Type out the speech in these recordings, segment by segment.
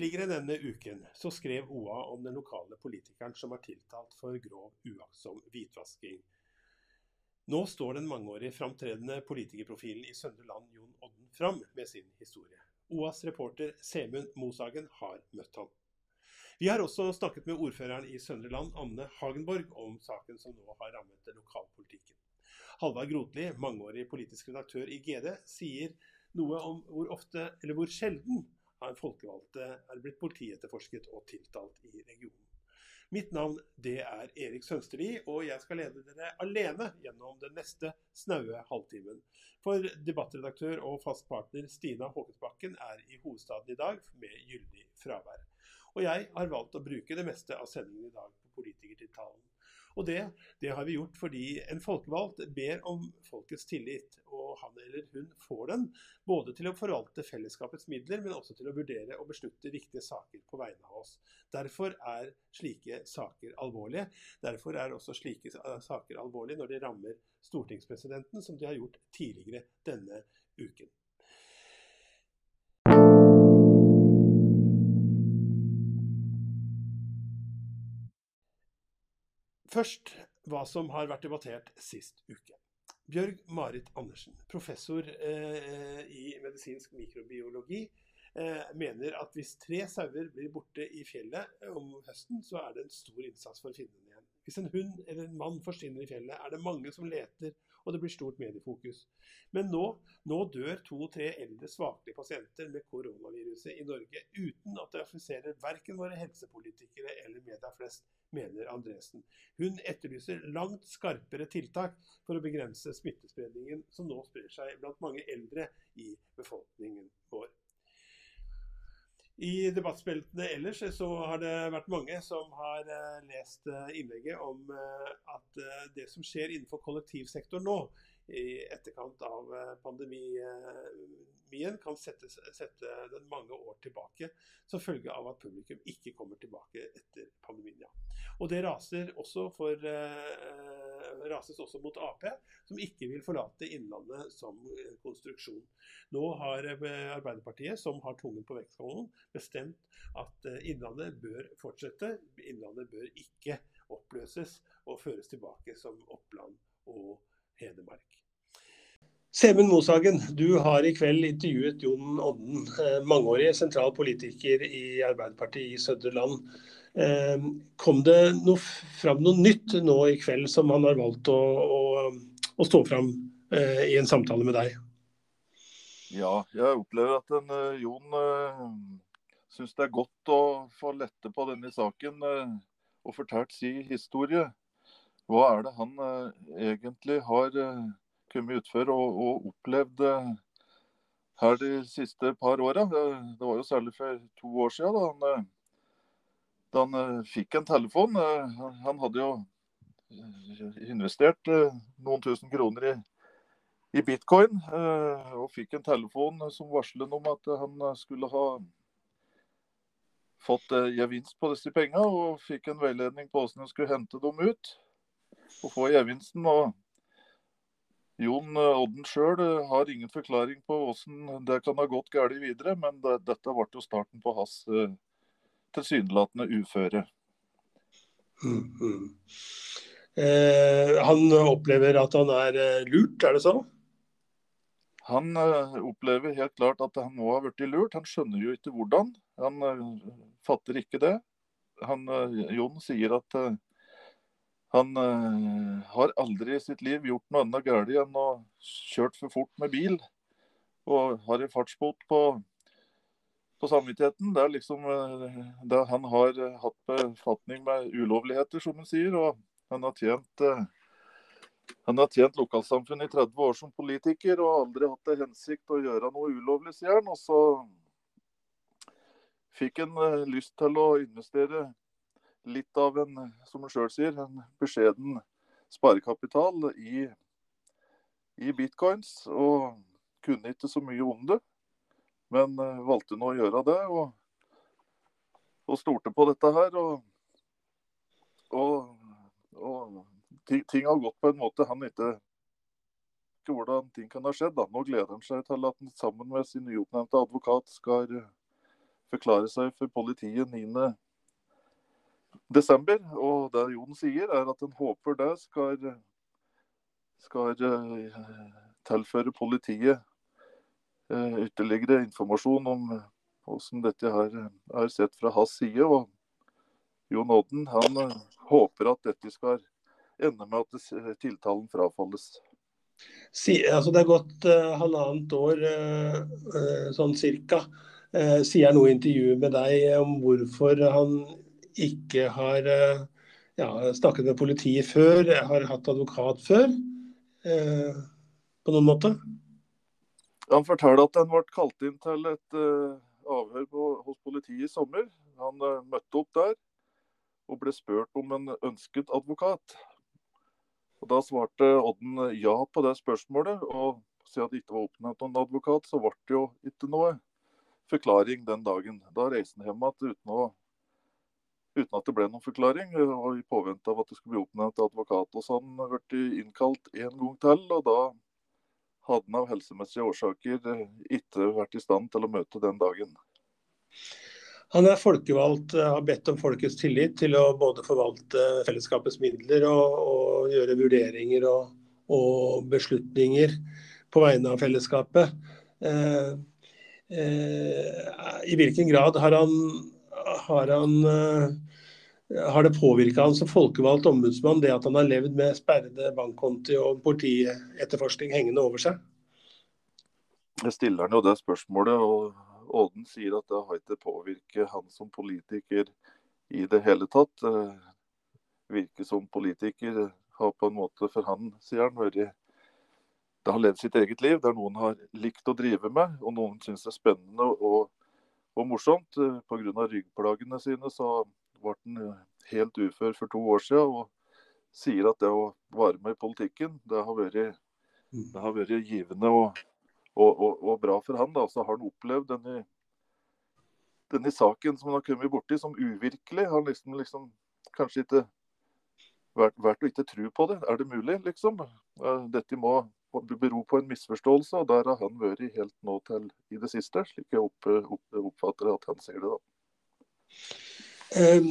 Tidligere denne uken så skrev OA om den lokale politikeren som er tiltalt for grov uaktsom hvitvasking. Nå står den mangeårige framtredende politikerprofilen i Søndre Land Jon Odden fram med sin historie. OAs reporter Semund Moshagen har møtt ham. Vi har også snakket med ordføreren i Søndre Land, Anne Hagenborg, om saken som nå har rammet lokalpolitikken. Halvard Grotli, mangeårig politisk redaktør i GD, sier noe om hvor ofte, eller hvor sjelden, har folkevalgte er blitt politietterforsket og tiltalt i regionen. Mitt navn det er Erik Sønsterli, og jeg skal lede dere alene gjennom den neste snaue halvtimen. For debattredaktør og fast partner Stina Håkensbakken er i hovedstaden i dag med gyldig fravær. Og jeg har valgt å bruke det meste av sendingen i dag på politikertiltalen. Og det, det, har vi gjort fordi en folkevalgt ber om folkets tillit, og han eller hun får den. Både til å forvalte fellesskapets midler, men også til å vurdere og beslutte viktige saker på vegne av oss. Derfor er slike saker alvorlige. Derfor er også slike saker alvorlige når de rammer stortingspresidenten, som de har gjort tidligere denne uken. Først hva som har vært debattert sist uke. Bjørg Marit Andersen, professor eh, i medisinsk mikrobiologi, eh, mener at hvis tre sauer blir borte i fjellet om høsten, så er det en stor innsats for å finne dem igjen. Hvis en hund eller en mann forsvinner i fjellet, er det mange som leter, og det blir stort mediefokus. Men nå, nå dør to-tre eldre svaklige pasienter med koronaviruset i Norge uten at det affiserer verken våre helsepolitikere eller media flest mener Andresen. Hun etterlyser langt skarpere tiltak for å begrense smittespredningen som nå sprer seg blant mange eldre i befolkningen vår. I debattspeltene ellers så har det vært mange som har eh, lest eh, innlegget om eh, at det som skjer innenfor kollektivsektoren nå, i etterkant av pandemien kan sette, sette, den mange år tilbake, som følge av at publikum ikke kommer tilbake etter pandemien. Ja. Og det raser også for, rases også mot Ap, som ikke vil forlate Innlandet som konstruksjon. Nå har eh, Arbeiderpartiet, som har tungen på vektskålen, bestemt at eh, Innlandet bør fortsette. Innlandet bør ikke oppløses og føres tilbake som Oppland og Hedmark. Semund Moshagen, du har i kveld intervjuet Jon Odden, eh, mangeårig sentral politiker i Arbeiderpartiet i Søndre Land. Ehm, kom det noe, fram noe nytt nå i kveld som han har valgt å, å, å stå fram eh, i en samtale med deg? Ja, jeg opplever at en, uh, Jon uh, syns det er godt å få lette på denne saken og fortalt si historie. Hva er det han egentlig har kommet utfor og, og opplevd her de siste par åra? Det, var jo særlig for to år siden da han da han uh, fikk en telefon. Uh, han hadde jo eh, investert noen tusen kroner i, i bitcoin, og fikk en telefon som varslet om at han skulle ha fått gevinst på disse pengene, og fikk en veiledning på hvordan han skulle hente dem ut og få gevinsten. og Jon Odden sjøl har ingen forklaring på hvordan det kan ha gått galt videre, men det, dette ble jo starten på hans tilsynelatende uføre. Mm, mm. Eh, han opplever at han er eh, lurt, er det sånn? Han eh, opplever helt klart at han nå har blitt lurt. Han skjønner jo ikke hvordan. Han eh, fatter ikke det. Han, Jon sier at han har aldri i sitt liv gjort noe annet galt enn å kjørt for fort med bil. Og har en fartsbot på på samvittigheten. Det er liksom eh, det han har eh, hatt befatning med ulovligheter, som han sier. Og han har tjent eh, han har tjent lokalsamfunnet i 30 år som politiker og aldri hatt til hensikt å gjøre noe ulovlig, sier han. Og så fikk han lyst til å investere litt av en, som han sjøl sier, en beskjeden sparekapital i, i bitcoins. Og kunne ikke så mye om det. Men uh, valgte nå å gjøre det, og, og stolte på dette her. Og, og, og ting, ting, har gått på en måte han ikke hvordan ting kan ha skjedd. Da. Nå gleder han seg til at han sammen med sin nyoppnevnte advokat skal uh, forklare seg for politiet 9. desember. Og det Jon sier, er at han håper det skal, skal tilføre politiet ytterligere informasjon om hvordan dette her er sett fra hans side. og Jon Odden han håper at dette skal ende med at tiltalen frafalles. Si, altså det er gått uh, halvannet år, uh, sånn cirka. Uh, sier noe i intervjuet med deg om hvorfor han ikke har ja, snakket med politiet før, har hatt advokat før, på noen måte? Han forteller at han ble kalt inn til et avhør på, hos politiet i sommer. Han møtte opp der og ble spurt om en ønsket advokat. Og Da svarte Odden ja på det spørsmålet. og Siden det ikke var oppnevnt noen advokat, så ble det jo ikke noe forklaring den dagen. Da reiste han hjem igjen uten, uten at det ble noen forklaring, og i påvente av at det skulle bli oppnevnt advokat. Og så han ble innkalt en gang til, og da hadde han av helsemessige årsaker ikke vært i stand til å møte den dagen. Han er folkevalgt, eh, har bedt om folkets tillit til å både forvalte fellesskapets midler og, og gjøre vurderinger og, og, beslutninger på vegne av fellesskapet. Eh, eh, I hvilken grad har han, har han eh, har det påvirka han som folkevalgt ombudsmann, det at han har levd med sperrede bankkonti og politietterforskning hengende over seg? Jeg stiller han jo det spørsmålet, og Åden sier at det har ikke påvirket han som politiker i det hele tatt. Eh, virke som politiker har på en måte for han, sier han, vært det har levd sitt eget liv, der noen har likt å drive med, og noen syns det er spennende og, og morsomt. Eh, Pga. ryggplagene sine så ble han eh, helt ufør for to år siden, og sier at det å være med i politikken, det har vært, det har vært givende og, og, og, og, bra for han. da, Så har han opplevd denne, denne saken som han har kommet borti, som uvirkelig. Han liksom, liksom kanskje ikke vært, vært å ikke tro på det. Er det mulig, liksom? Dette må bero på en misforståelse, og der har han vært helt nå til i det siste, slik jeg opp, opp, oppfatter at han ser det. da. Eh,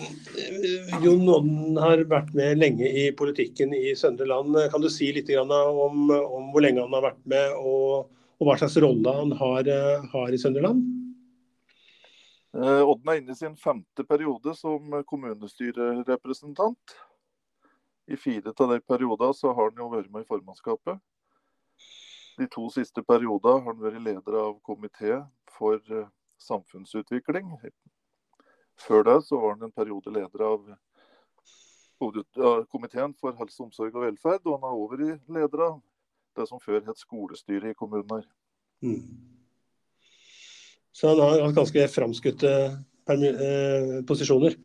Jon Odden har vært med lenge i politikken i Søndre Land. Kan du si litt om, om, hvor lenge han har vært med, og og hva slags rolle han har, eh, har i Sønderland? Eh, Odden er inne i sin femte periode som kommunestyrerepresentant. I fire av de periodene har han jo vært med i formannskapet. De to siste periodene har han vært leder av komité for eh, samfunnsutvikling. Før det så var han en periode leder av komiteen for helse, omsorg og velferd. Og han er over i leder av det som før het skolestyret i kommunen her. Mm. Så han har hatt ganske framskutte eh, posisjoner?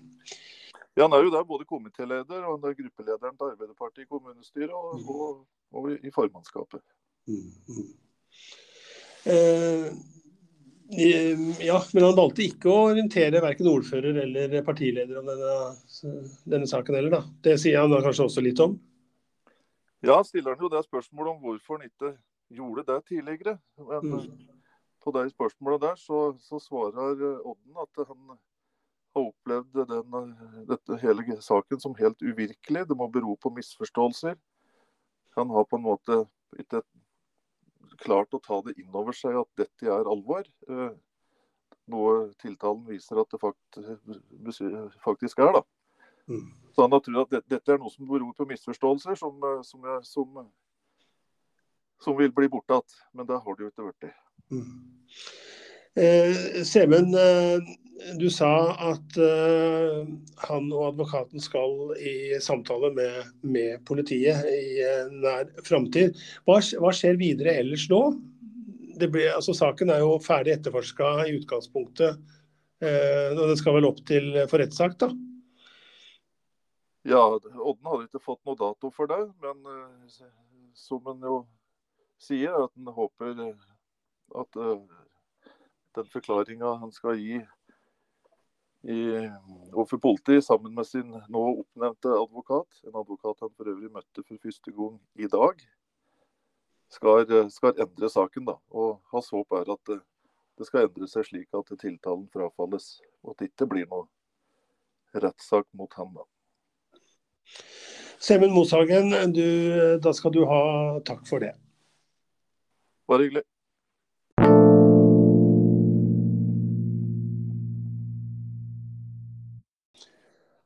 Ja, Han er jo der både komitéleder og han er gruppelederen til Arbeiderpartiet i kommunestyret og, mm. og, og i, formannskapet. Mm. mm. Eh, ja, men han valgte ikke å orientere verken ordfører eller partileder om denne, denne saken heller, da. Det sier han da kanskje også litt om? Ja, stiller han jo det spørsmålet om hvorfor han ikke gjorde det tidligere. Men mm. på det spørsmålet der så, så, svarer eh, Odden at han har opplevd den, dette hele saken som helt uvirkelig. Det må bero på misforståelser. Han har på en måte ikke klart å ta det inn over seg at dette er alvor. Eh, noe tiltalen viser at det faktisk er. da. Mm. Så han har trodd at dette, er noe som beror på misforståelser, som, som, som, som, som, vil bli borte igjen. Men det har det jo ikke blitt. Mm. Eh, Semund, eh, du sa at uh, han og advokaten skal i samtale med, med politiet i nær framtid. Hva, hva, skjer videre ellers nå? Ble, altså, saken er jo ferdig etterforska i utgangspunktet. Uh, Den skal vel opp til for rettssak, da? Ja, Odden hadde ikke fått noe dato for det, men uh, som han jo sier, at han håper at uh, den forklaringa han skal gi i, overfor politiet sammen med sin nå oppnevnte advokat, en advokat han for øvrig møtte for første gang i dag, skal, skal endre saken. da. Og Hans håp er at det skal endre seg slik at tiltalen frafalles, og at det ikke blir noe rettssak mot ham. da. Semund Moshagen, du, da skal du ha takk for det. Bare hyggelig.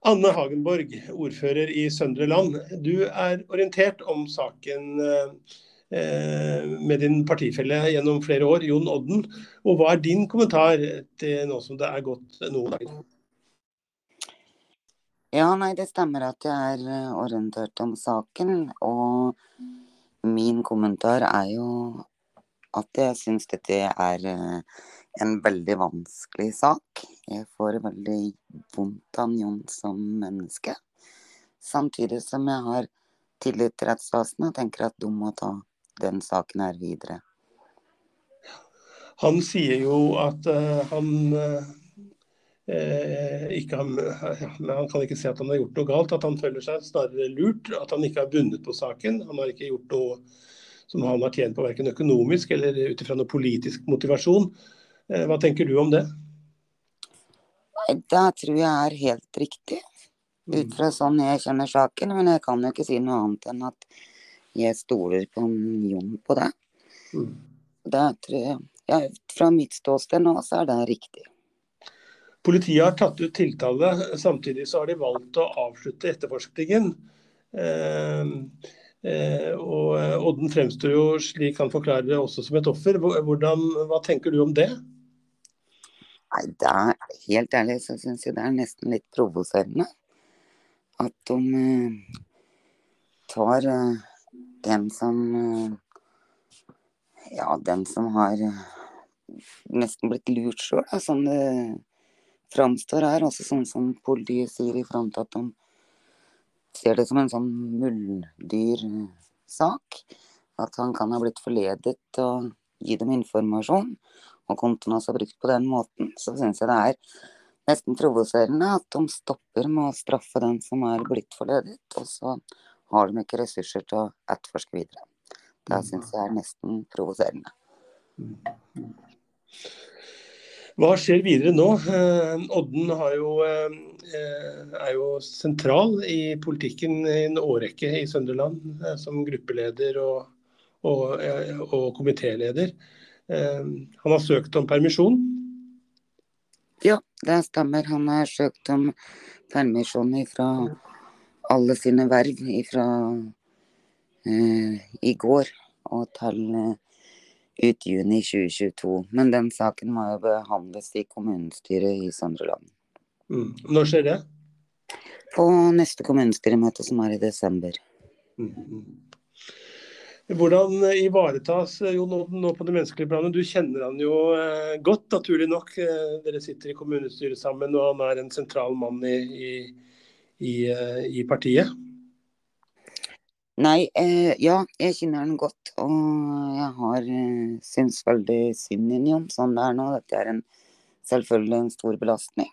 Anne Hagenborg, ordfører i Søndre Land. Du er orientert om saken eh, med din partifelle gjennom flere år, Jon Odden. Og Hva er din kommentar til nå som det er gått noen dager? Ja, nei, det stemmer at jeg er eh, orientert om saken. Og min kommentar er jo at jeg syns dette er eh, en veldig vanskelig sak. Jeg får veldig vondt av Jon som menneske. Samtidig som jeg har tillit til rettsvesenet og tenker at de må ta den saken her videre. Han sier jo at uh, han uh, ikke ja, Han kan ikke si at han har gjort noe galt, at han føler seg snarere lurt. At han ikke har vunnet på saken. Han har ikke gjort noe som han har tjent på verken økonomisk eller ut ifra noe politisk motivasjon. Hva tenker du om det? Det tror jeg er helt riktig, ut fra sånn jeg kjenner saken. Men jeg kan jo ikke si noe annet enn at jeg stoler på Jon på det. Mm. Det tror jeg ja, Fra mitt ståsted nå, så er det riktig. Politiet har tatt ut tiltale, samtidig så har de valgt å avslutte etterforskningen. Eh, eh, og Odden fremstår jo, slik han forklarer det, også som et offer. Hvordan, hva tenker du om det? Nei, det er helt ærlig så syns jeg det er nesten litt provoserende. At de uh, tar uh, den som uh, Ja, den som har nesten blitt lurt sjøl, sånn det framstår her. Også sånn som politiet sier i front, at de ser det som en sånn muldyrsak. At han kan ha blitt forledet å gi dem informasjon og kontoen er brukt på den måten, så syns jeg det er nesten provoserende at de stopper med å straffe den som er blitt forledet, og så har de ikke ressurser til å etterforske videre. Det syns jeg er nesten provoserende. Hva skjer videre nå? Odden jo, er jo sentral i politikken i en årrekke i Sønderland, som gruppeleder og, og, og komitéleder. Han har søkt om permisjon? Ja, det stemmer. Han har søkt om permisjon fra alle sine verv fra eh, i går og til eh, ut juni 2022. Men den saken må jo behandles i kommunestyret i Søndre Land. Mm. Når skjer det? På neste kommunestyremøte, som er i desember. Mm. Hvordan ivaretas Jon Odden nå på det menneskelige planet? Du kjenner han jo eh, godt, naturlig nok. Eh, dere sitter i kommunestyret sammen, og han er en sentral mann i, i, i, eh, i partiet. Nei, eh, ja, jeg kjenner han godt. Og jeg har eh, syns veldig synd i ham sånn det er nå. Dette er en, selvfølgelig en stor belastning.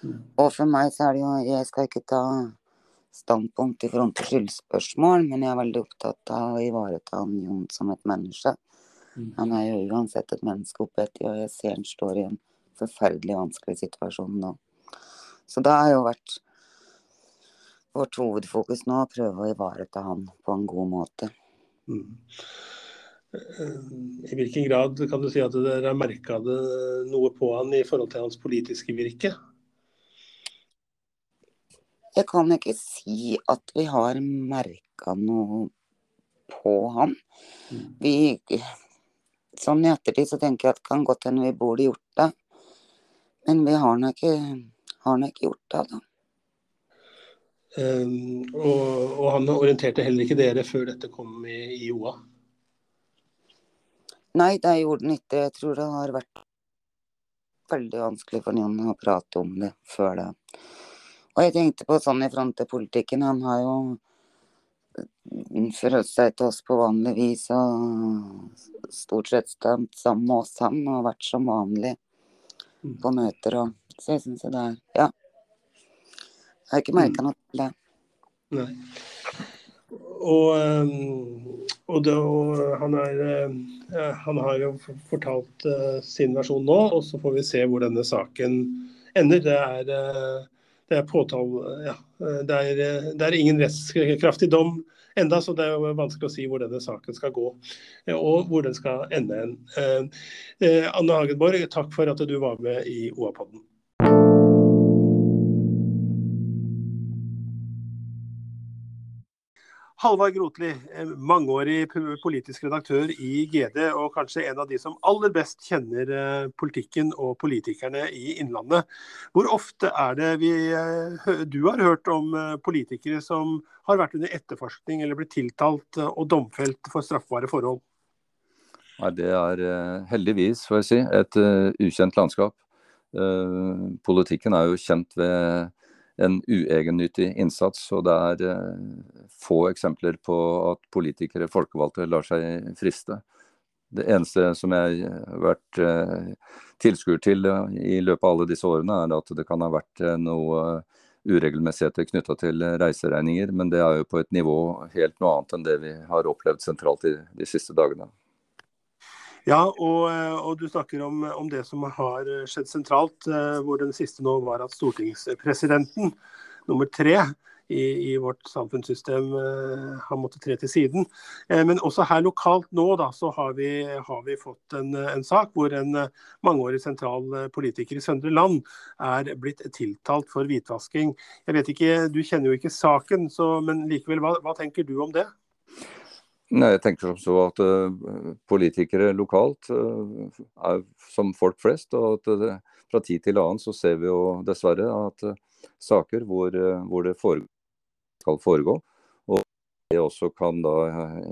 Mm. Og for meg så er det jo Jeg skal ikke ta standpunkt i forhold til skyldspørsmål, men jeg er veldig opptatt av å ivareta han Jon som et menneske. Mm. Han er jo uansett et menneske oppe etter, og jeg ser han står i en forferdelig vanskelig situasjon nå. Så det har jo vært vårt hovedfokus nå, å prøve å ivareta han på en god måte. Mm. I hvilken grad kan du si at dere har merka noe på han i forhold til hans politiske virke? Jeg kan ikke si at vi har merka noe på han. Mm. Vi Sånn i ettertid så tenker jeg at det kan godt hende vi burde gjort det. Men vi har nok ikke, ikke, gjort det, da. Um, og, og, han orienterte heller ikke dere før dette kom i, i OA? Nei, det gjorde han ikke. Jeg tror det har vært veldig vanskelig for noen å prate om det før det. Og jeg tenkte på sånn i front til politikken, han har jo forholdt seg til oss på vanlig vis og stort sett stemt sammen med oss, han, og vært som vanlig på møter og Så jeg syns det er Ja. Jeg har ikke merka noe til det. Nei. Og, og, det, og han, er, han, har jo fortalt sin versjon nå, og så får vi se hvor denne saken ender. Det er, det er. Ja, det er, det er ingen rettskraftig dom enda, så det er jo vanskelig å si hvor denne saken skal gå, og hvor den skal ende. Anne Hagenborg, takk for at du var med i OA-podden. Halvard Grotli, mangeårig politisk redaktør i GD, og kanskje en av de som aller best kjenner eh, politikken og politikerne i Innlandet. Hvor ofte er det vi, eh, du har hørt om eh, politikere som har vært under etterforskning eller blitt tiltalt og domfelt for straffbare forhold? Det er heldigvis, får jeg si, et ukjent landskap. Politikken er jo kjent ved en uegennyttig innsats. Og det er eh, få eksempler på at politikere, folkevalgte, lar seg friste. Det eneste som jeg har vært eh, tilskuer til i løpet av alle disse årene, er at det kan ha vært eh, noe uregelmessigheter knytta til reiseregninger, men det er jo på et nivå helt noe annet enn det vi har opplevd sentralt i de siste dagene. Ja, og, eh, og, du snakker om, om, det som har skjedd sentralt, eh, hvor den siste nå var at stortingspresidenten, nummer tre i, i vårt samfunnssystem, eh, har måttet tre til siden. Men også her lokalt nå da, så har vi, har vi fått en, en, sak hvor en mangeårig sentral politiker i Søndre Land er blitt tiltalt for hvitvasking. Jeg vet ikke, Du kjenner jo ikke saken, så, men likevel, hva, hva tenker du om det? Nei, jeg tenker som så at uh, politikere lokalt uh, er som folk flest. og at uh, Fra tid til annen så ser vi jo dessverre at saker hvor, hvor det foregår, skal foregå, og det også kan da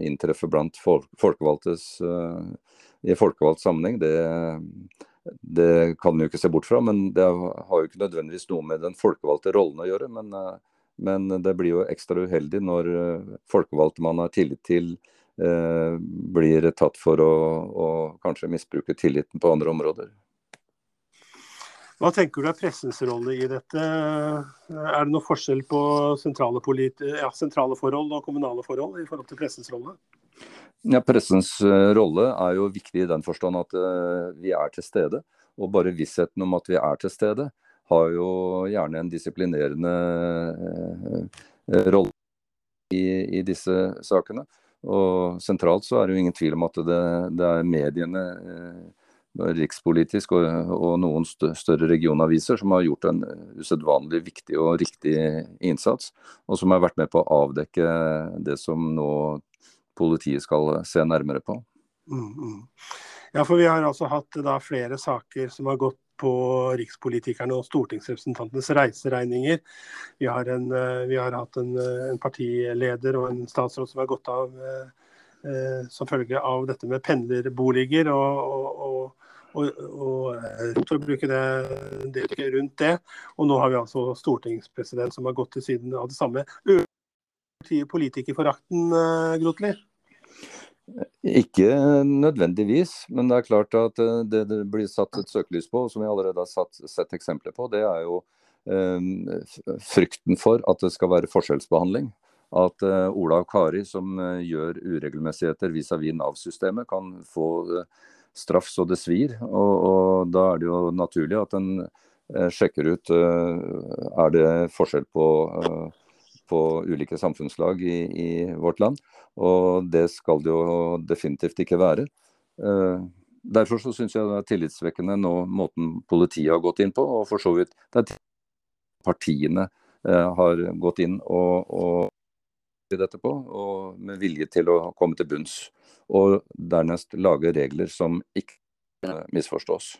inntreffe blant folk, folkevalgtes i folkevalgt sammenheng, det, det kan vi jo ikke se bort fra. Men det har jo ikke nødvendigvis noe med den folkevalgte rollen å gjøre. men men det blir jo ekstra uheldig når eh, folkevalgte man har tillit til, eh, blir tatt for å, å, kanskje misbruke tilliten på andre områder. Hva tenker du er pressens rolle i dette? Er det noe forskjell på sentrale, ja, sentrale forhold og kommunale forhold i forhold til pressens rolle? Ja, Pressens eh, rolle er jo viktig i den forstand at vi er til stede. Og bare vissheten om at vi er til stede, har jo gjerne en disiplinerende eh, rolle i, i, disse sakene. Og sentralt så er det jo ingen tvil om at det, det er mediene, eh, rikspolitisk og, og, noen større regionaviser som har gjort en usedvanlig viktig og riktig innsats, og som har vært med på å avdekke det som nå politiet skal se nærmere på. Mm, mm. Ja, for Vi har altså hatt da flere saker som har gått på rikspolitikerne og stortingsrepresentantenes reiseregninger. Vi har, en, eh, vi har hatt en, eh, en, partileder og en statsråd som har gått av eh, som følge av dette med pendlerboliger. og, og, og og, og og bruke det, det rundt det. Og nå har vi altså stortingspresident som har gått til siden av det samme. Øker politikerforakten, Grotli? Ikke nødvendigvis, men det er klart at eh, det det blir satt et søkelys på, som vi allerede har satt, sett eksempler på, det er jo eh, frykten for at det skal være forskjellsbehandling. At eh, Ola og Kari som eh, gjør uregelmessigheter vis-à-vis Nav-systemet, kan få straff så det svir. Og, og, da er det jo naturlig at en sjekker ut er det forskjell på på ulike samfunnslag i, i, vårt land. Og det skal det jo definitivt ikke være. Uh, derfor så syns jeg det er tillitsvekkende nå måten politiet har gått inn på, og for så vidt det er partiene uh, har gått inn og, og dette på, og med vilje til å komme til bunns. Og dernest lage regler som ikke misforstås.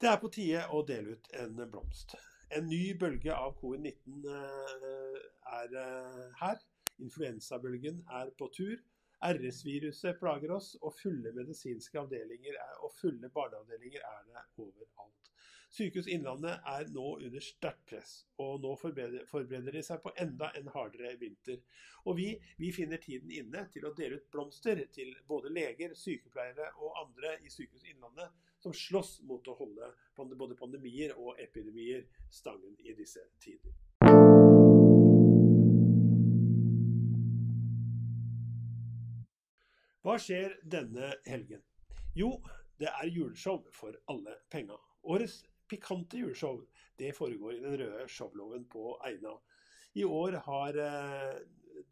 Det er på tide å dele ut en blomst. En ny bølge av covid-19 eh, er eh, her. Influensabølgen er på tur. RS-viruset plager oss, og fulle medisinske avdelinger og fulle barneavdelinger er det overalt. Sykehus Innlandet er nå under sterkt press, og nå forbereder de seg på enda en hardere vinter. Og vi, vi, finner tiden inne til å dele ut blomster til både leger, sykepleiere og andre i Sykehus Innlandet som slåss mot å holde både pandemier og epidemier stangen i disse tider. Hva skjer denne helgen? Jo, det er juleshow for alle penga. Årets pikante juleshow det foregår i den røde showloven på Eina. I år har eh,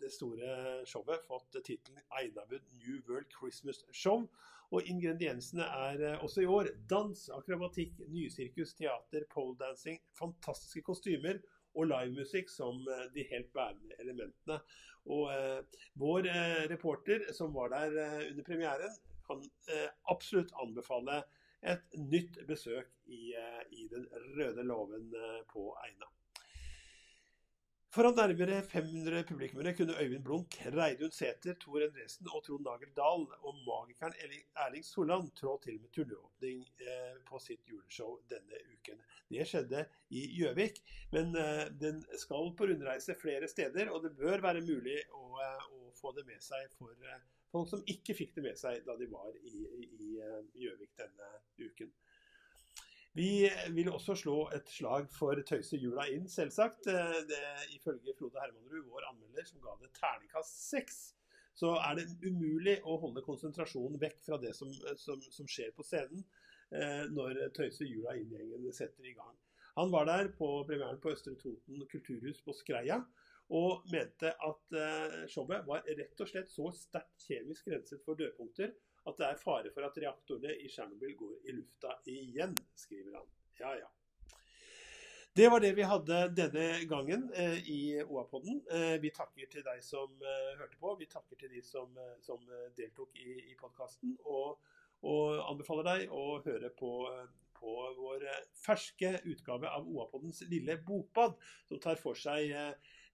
det store showet fått tittelen Einabud New World Christmas Show. Og ingrediensene er eh, også i år dans, akrobatikk, nysirkus, teater, poledancing, fantastiske kostymer og livemusikk som eh, de helt bærende elementene. Og eh, vår eh, reporter som var der eh, under premieren, kan absolutt anbefale et nytt besøk i, eh, i den røde låven eh, på Eina. Foran nærmere 500 publikummere kunne Øyvind Blunk, Reidun Sæther, Tor Endresen og Trond Nager Dahl og magikeren Erling Soland trå til med turnéåpning eh, på sitt juleshow denne uken. Det skjedde i Gjøvik, men den skal på rundreise flere steder, og det bør være mulig å, å få det med seg for folk som ikke fikk det med seg da de var i Gjøvik denne uken. Vi vil også slå et slag for Tøyse jula inn, selvsagt. Eh, det, ifølge Frode Hermanrud, vår anmelder, som ga det terningkast seks, så er det umulig å holde konsentrasjonen vekk fra det som, som, som skjer på scenen eh, når Tøyse jula inn-gjengen setter i gang. Han var der på premieren på Østre Toten kulturhus på Skreia og mente at eh, showet var rett og slett så sterkt kjemisk renset for dødpunkter at det er fare for at reaktorene i Tsjernobyl går i lufta igjen, skriver han. Ja, ja. Det var det vi hadde denne gangen eh, i OA-podden. Eh, vi takker til deg som eh, hørte på. Vi takker til de som, eh, som eh, deltok i, i podkasten. Og, og, anbefaler deg å høre på, på vår ferske utgave av OA-poddens lille bokbad, som tar for seg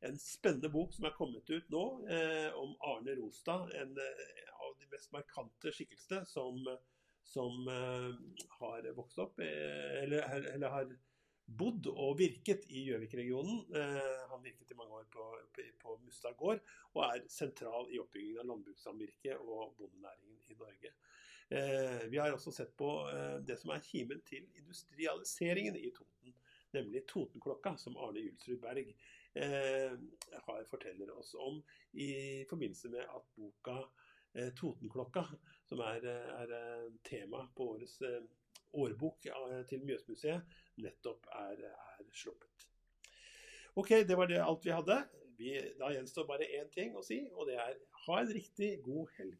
en spennende bok som er kommet ut nå, eh, om Arne Rostad. En eh, av de mest markante skikkelsene som, som eh, har vokst opp, eh, eller, eller, har bodd og virket i Gjøvik-regionen. Eh, han virket i mange år på, på, på Mustad gård, og er sentral i oppbyggingen av landbrukssamvirket og bondenæringen i Norge. Eh, vi har også sett på det som er kimen til industrialiseringen i Toten nemlig Totenklokka, som Arne Julsrud Berg Eh, har, forteller oss om i forbindelse med at boka eh, Totenklokka, som er, eh, er tema på årets årbok til Mjøsmuseet, nettopp er, er sluppet. Ok, det var det alt vi hadde. Vi, da gjenstår bare én ting å si, og det er ha en riktig god helg.